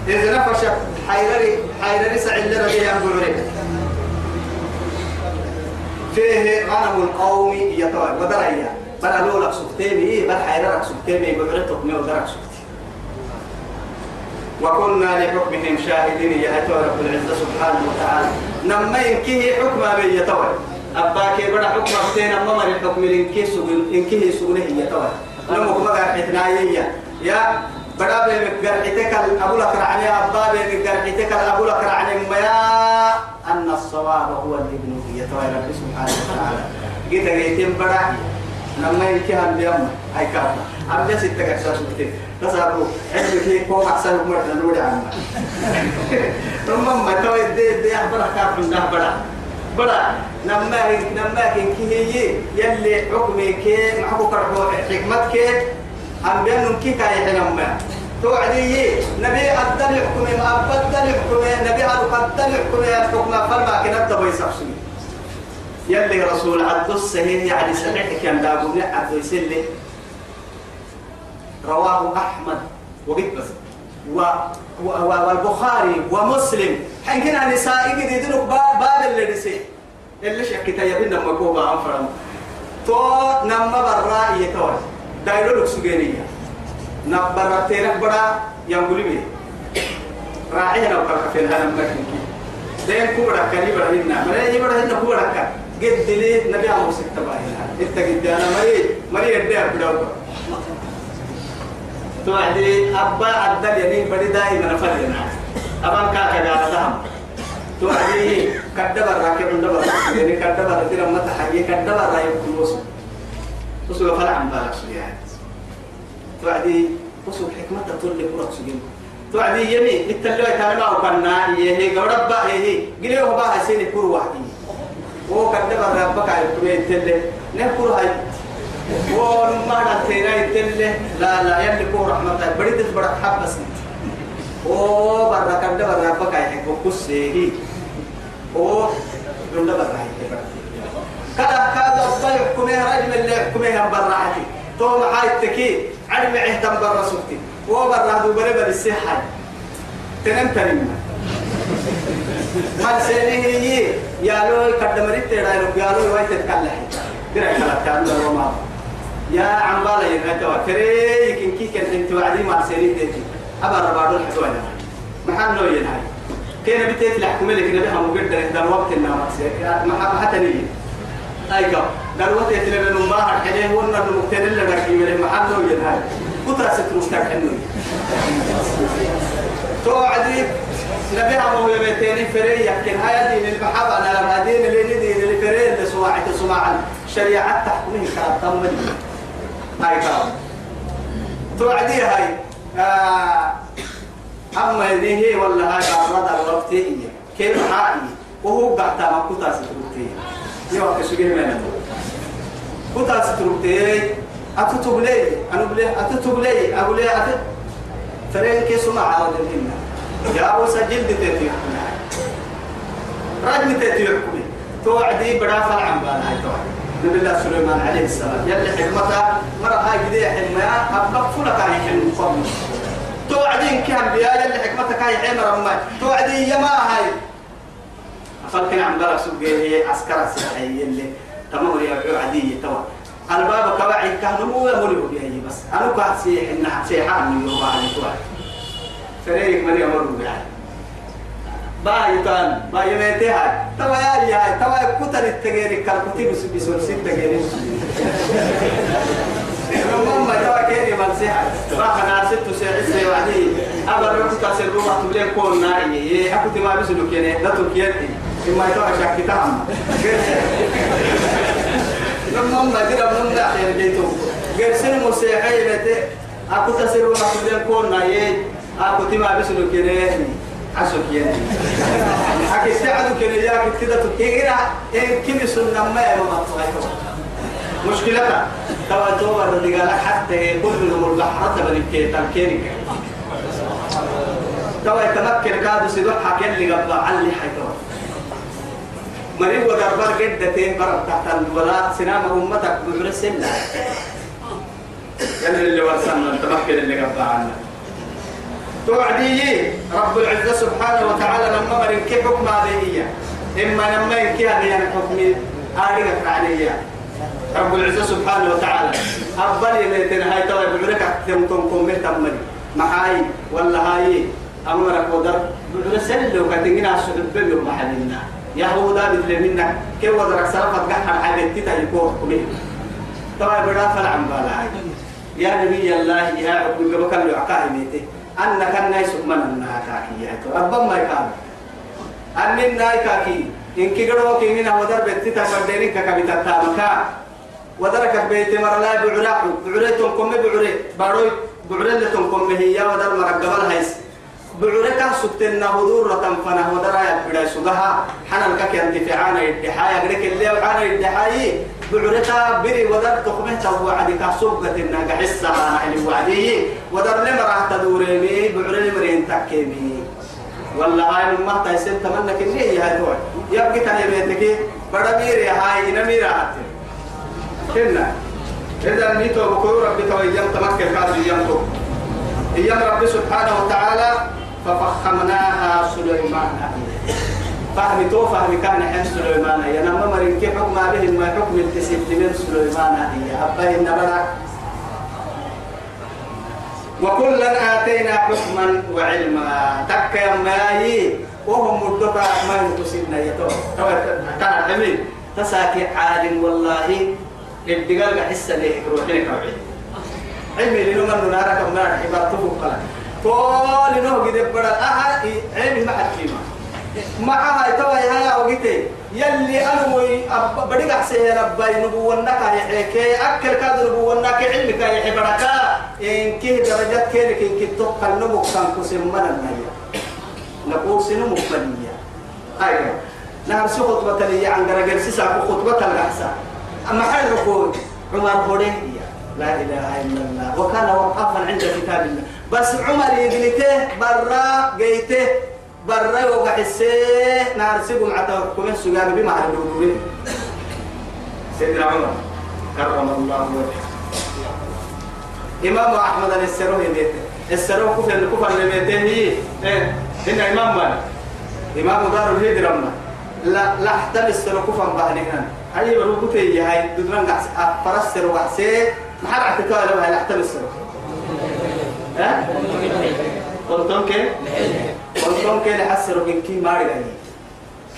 إذا نفش حيرة حيرة سعيد لنا بعرين فيه غنم القوم يطوى ودريا بل ألو لك سكتيني بل حيرا لك سكتيني بعرتك ميو درك سكتي وكنا لحكمهم شاهدين يا أتوى رب العزة سبحانه وتعالى. نما ينكيه حكم أبي يتوى. أباكي بدا حكم أبتين أما مر الحكم إنكيه سجن إنكيه سجنه يتوى. نمو كما قال حتنايا. يا بدا بيمك قرحتك أبو لك رعني أبا بيمك قرحتك أبو لك رعني ما أن الصواب هو الابن يتوى رب سبحانه وتعالى. جيت جيتين بدا لما يكيها اليوم هاي كافة. عم جالس يتقع ساس كتير نسابو علم كي كوم أحسن مرة نقول عنه ثم <laughs> ما توي دي دي أخبار كاف من ده بڑا بڑا لما لما كي هي. يلي حكمي كي معه كرهو بينهم كي كاي حلما توعدي نبي أدل حكمي ما أبدل حكمي نبي قدل حكمي الحكم فما كنت بيسافسني يلي رسول عبد الصحيح يعني سمعت كان دابو عبد يسلي. رواه أحمد وقت بس. و و والبخاري ومسلم. حين كنا نساء قد يدنك باب اللي نسي. اللي شكتا يبين مكوبا انفرم تو نما برا يتوى دايلو لك سجينية تيرك برا ينقلي بي راعينا وكرك في الهلم لكن دين كورا كريبا هنا مريني برا هنا كورا كان قد لي نبي عمو ستة باهنا انت قد أنا مري مري يدي بدوك توعدي ابا عدل يمين بدي دائما نفرنا ابان كاكا قال دهم توعدي كدبر راكب دبر يعني كدبر ترى متى حقي كدبر رايب كلوس وسو فلا عم بالك يعني توعدي وسو حكمة لي برا سجين توعدي يمين التلوي كان ما وكنا هي غرب هي. قليه بقى سيني كور واحد هو كدب ربك على كوي تلة. نكور هاي؟ هو ما نتينا تلة. لا لا يلي كور رحمة. بدي تبرك حبس. هو برا كدب ربك على كوسي هو كدب ربك كذا كذا الضيف كمه رجل اللي كمه برعتي تو معاي التكي علم عهتم برا سكتي هو برا دو برا بالسحر تنم تنم. هل هي يا لو كدمرت ترى يا لو وايت تكلح درع كلا كان لو ما يا عم بالا ينتوا كري يمكن كي كان انت وعدي مع سنين ديتي أبا ربادو الحدوان محل لو ينهاي. كان بتيت لحكم لك نبي هم قدر ده الوقت انما ما حتى نيجي قالوا تيتنا من المباهر حليه ونا المكتن اللي نكي من محل وينهاي كتا ستروستك حنو توعدي. نبيها مو يبيتيني فري يمكن هاي دين المحبة أنا هدين اللي ندين اللي فري اللي سواعي تسمعا شريعة تحكمه كاب تمني. هاي كاب توعدي هاي. آه أما هذه ولا هاي بعرض الوقت هي. كيف حالي؟ وهو قاعد ما كتا ستروتي يوم كسجين منه كتا ستروتي أتتوب لي أنا بلي أتتوب لي أقول لي أتت فرين كيسو مع عرض الهنا. يا وسجل تتيح رجل تتيح توعدي بڑا فالعن بانا توعدي نبي الله سليمان عليه السلام. يلي حكمته مرة هاي بدي حلمها أبقى فلك هاي حلم فضل توعدين كان بيا يلي حكمتك هاي حمر أمي. توعدي يا ما هاي. فلكن عم بلا سوق هي عسكرة سيحية اللي تمام يا عادية توا الباب كواعي كان مو يمر بها بس. أنا قاعد سيح إن سيحان يوم على توعد فريق من يمر بها باي كان باي ميتي هاي. توا يا لي هاي توا كتر التغيير كالكتي بس بسول ست تغيير ماما توا كيري من سيح راح أنا ست سيح سي وعدي أبا رحت كاسر روما تبلي كون ناي يي أكو تما بسلو كيني لا تكيتي إما توا شاكي تام لما ما دير من دا خير جيتو غير سن مسيحي بيت اكو تسير روما تبلي كون ناي اكو تما بسلو كيني عسو كيني اكي سعدو كيني يا كتدا تكيرا ان كيمي سنة ما يما مشكلتها توا توبة الرجال حتى كل من البحر تبني كي تلكينك توا يتمكن كادو سيدو حكين قبل علي حيتوا مريض ودربار قدتين برب تحت الولاء. سنام أمتك بمر السنة يعني اللي وصلنا التمكن اللي قبل عنا. توعدي رب العزة سبحانه وتعالى لما مرن كيف حكم هذه إما لما ينكي هذه حكم آلهة عليها رب العزة سبحانه وتعالى. أبلي ليتنا هاي توا بعرك تمتم كم تمني. محاي ولا هاي أمرك ودر بعرك سل وكتنجنا السعود بيو محلنا يهودا بدل منا كي ودرك سرفت قحر حاجة تتا يكون كمين توا بدا فلعن بالا هاي. يا نبي الله يا عبد قبك اللي عقاه ميتي أنك الناس من النها كاكي يا رب ما يكاد. أن الناي كاكي إن كي قدوا كي منا ودر بتتا فردينك كبتا تامكا ودرك بيت مرلا بعراق بعريتم كم بعري باروي بعريتم كم هي. ودر مرقبل هيس بعريك سكتنا هدور تنفنا ودر يا بدا سغها حنا الكك ينتفعنا الدحايا قلك اللي وعنا الدحاي بعريتا بري ودر تخمه تو عدك سوقتنا قحسها اللي وعدي. ودر لمرا تدوريني بعري مرين تكيمي والله هاي من مهتا يسنت منك اللي هي هاي يبقى تاني بيتك. بڑا ميري هاي إنا ميرا كنا. إذا نيتو بكرو ربي تو أيام تمكن أيام تو أيام ربي سبحانه وتعالى ففخمناها سليمان. فهم تو فهم كان حين سليمان. يا نما مرين كيف حكم عليه ما حكم التسيب من سليمان هي. أبا إن برا وكلا آتينا حكما وعلما. تك يا ماي. وهم مدك ما يقصدنا يتو كان حميد. تساكي عاد والله. الدجال حس اللي روحين كوعي علمي لنو من نارك من عبارة فوق قلا طول نو قد بڑا أها علمي ما حكيمة معها توا يا وقتي. يلي أنا بدي أحسن يا ربي نبوة يحيك أكل كذا نبوة علمك يحيي بركة إن كه درجات كيرك إن كنت تقل نبوك كان كسم من النية نقول سنو مقبلية أيوة نعم سو خطبة لي عن درجة سيسا خطبة الأحسن. أما حال ركود عمر هوريه لا إله إلا الله. وكان وقافا عند كتاب الله. بس عمر يجلته برا جيته برا وقحسه نارسكم عتاكم السجان بما هدورين سيدنا عمر كرم الله وجهه. إمام أحمد السروه بيته السروه كفر الكفر اللي بيته هي. إيه هنا إمام مالك. إمام دار الهجرة لا لا احتمل السروه كفر بهنهن هاي بروبوتي هاي دودران قاس فرسر وحسي ما حد اعتقاد لو هاي احتمل السروه. ها؟ قلتم كي قلتم كي لحسروا من كي ماري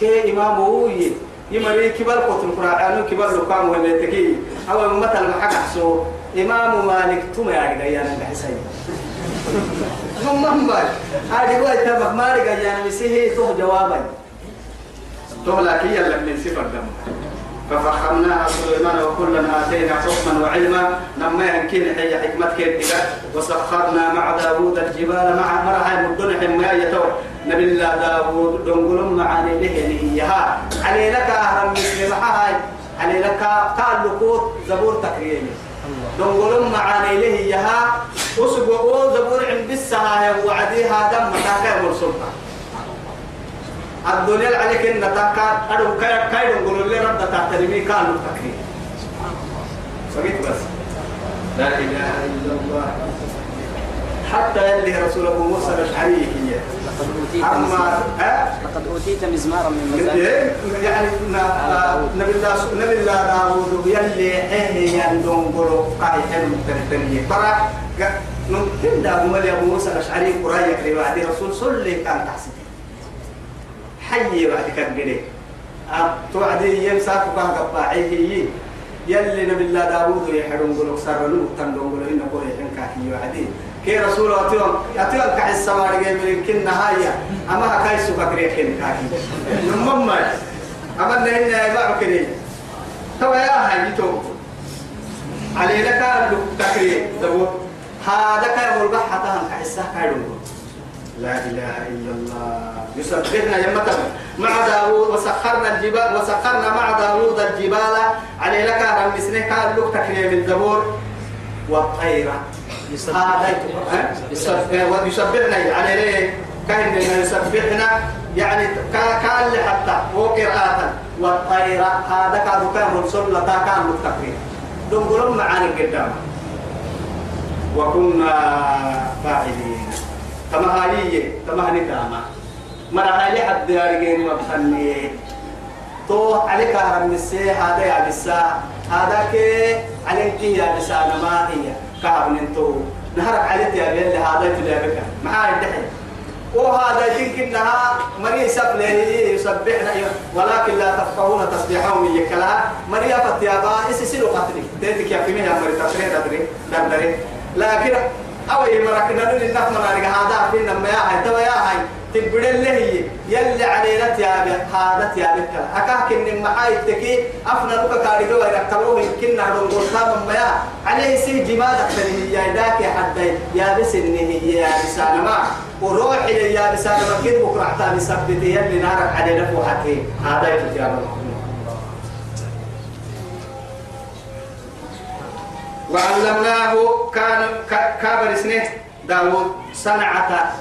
كي إمام ووي يمري كبر قط القرآن كبر لقام ومتكي أو مثل ما حكى حسو إمام مالك توما يا يا حسين. هم مال هذه هو تبع مالك يا مسيه تو جوابا. تو لكن يلا من صفر دم ففخمناها سليمان وكلا آتينا حكما وعلما. لما يمكن هي حكمة كيف وسخرنا مع داوود الجبال. مع مرها مدن حماية. يتو نبي الله داوود دنقل معاني له نهيها. علي لك أهرم مثل معها علي لك قال لقوت زبور تكريمي دنقل معاني له يها. وسبقوا زبور عند السها وعديها دم. متاكا مرسلها الدنيا عليك إن تكاد أدو كاي كاي نقول لي رد تحترمي كانوا تكريم سميت بس. لا إله إلا الله. حتى اللي رسوله موسى الأشعري هي. أه؟ لقد أوتيت مزمارا من مزامير يعني نبي الله نبي الله داوود يلي إيه يندون قولوا قاي حلو تنتني. برا نمكن دا مولى موسى الأشعري قرية كريم عدي رسول صلي كان تحسن حي بعد كبري توعدي يمساك بها قباعي يلي نبي الله داوود يحرم قولوا سر له تندون قولوا إنه قولي حنكا هي وعدي. كي رسول أتيهم أتيهم كحس سوار جيمين كن نهاية. أما هكاي سوكا كريه كن كاكي. نمم أما نهينا يباعوا كني. توا يا هاي تو علي لك تكريه دبوت هذا كان ملقح حتى هم كحسها كايدون لا إله إلا الله. يسبحنا يمتنا مع داوود وسخرنا الجبال وسخرنا مع داوود الجبال. علي لك رم سنه كان لك تكريم الزبور والطير. هذا يسبح. ويسبحنا. على ليه؟ كان يسبحنا. يعني كأن حتى وقراءة. والطير هذا كان كان سلة كان متكريم دنقلهم معانا قدام وكنا فاعلين. كما هاي كما هني كاما مرة هاي حد يارجين مبخني تو عليك هرم السي هذا يا بسا. هذا كي عليك يا بسا ما هي. كهرم انتو نهرب عليك يا بيل هذا تلعبك معاي الدحين وهذا يمكنها مري سفله يسبحنا ولكن لا تفقهون تسبيحهم يكلها مري فتيابا اسسلو قتلي. تدك يا فيمها مري تسريد ادري دردري لكن أو يمركنا إنك من أرجع هذا فينا ما يا هاي تبا يا هاي. تبدل اللي هي. يلي علينا تيابي هذا تيابي كلا. أكاك إن معاي تكي أفنى لك كاريجو ويركبوه يمكن نعرض قرطان ما يا عليه سي جماد أكثر هي. داك حتى يا بس إن هي. يا بسانة ما وروح إلى يا بسانة ما كده بكرة حتى بسبت يلي نارك علينا فوحكي. هذا يتجابه وعلمناه كان كابر سنه داود صنعة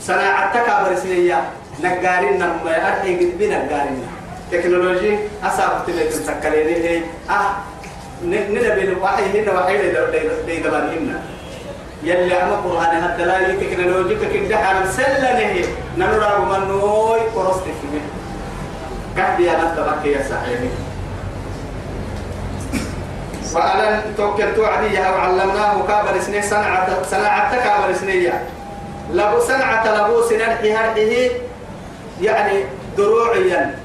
صناعة كابر سنية نجارين نم أرحي قد بنا نجارين. تكنولوجي أصاب تلك تسكرين هي آه ننبي الوحي هنا وحي لي دبان هنا. يلي أما قرآن حتى لا تكنولوجي كده أنا سلنا هي ننرى منوي قرصت فيه كهدي أنا تبكي يا صاحبي وألن توكل توعديها وعلمناه كابر سنية صنعة صنعة كابر سنية. لبو صنعة لبو سنرحي هرحيه يعني دروعيا.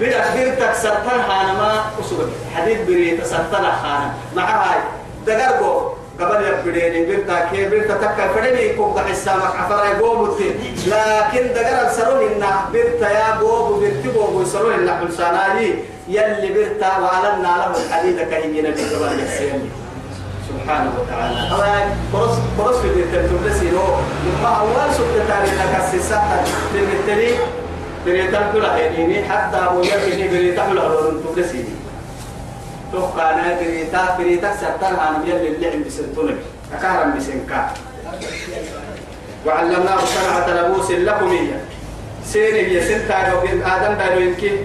بدا بيرتك سرطان حانما أسود. حديد بريت سرطان حانا مع هاي دقرقو. قبل يبدين بيرتا كي بيرتا تكا فدني كوك حسامك عفر يقوم لكن دقر السرون إن بيرتا يا بوبو بيرتي بوبو السرون إن حلسانالي يلي برتا وعلمنا له الحديد كهينا بكبار يسيرني. سبحانه وتعالى. أما قرص قرص في بيت تبلسي رو لما أول سبت تاريخ كسيسة بالتالي بريتا كل هيني حتى أبو يبني بريتا كل هرون تبلسي توقع أنا بريتا بريتا سبتان عن يلي اللي عند سنتونك أكهرم بسنكا وعلمناه صنعة لبوس لكم هي سيري هي سنتا آدم دارو يمكن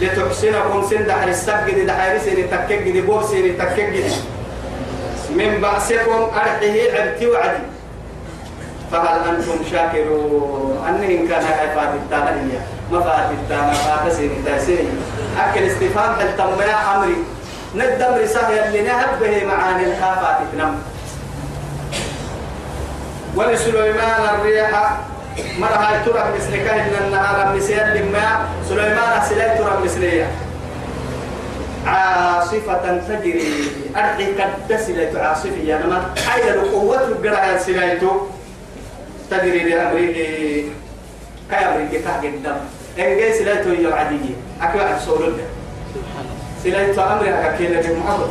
لتحسنكم سن دحر السجد دحر سن تكجد بوب سن تكجد من بأسكم أرحيه عبتي وعدي. فهل أنتم شاكرون؟ أنهم كان فات التانية ما فات التانية فات سن تاسين أكل استفهام هل تمنع أمري؟ ندم رسالة اللي نهب به معاني الخافات تنم. ولسليمان الريح مرة هاي ترى مثلك إن النهار مسير لما سليمان سلاي ترى مثلية عاصفة تجري أرضي قد سلايت عاصفة يا نما. حيث القوة القرآن سلايتو تجري لأمره كأمره كهجدم إن جاي سلايتو يا عدي أكيد سولد سلايتو أمره أكيد لك محبط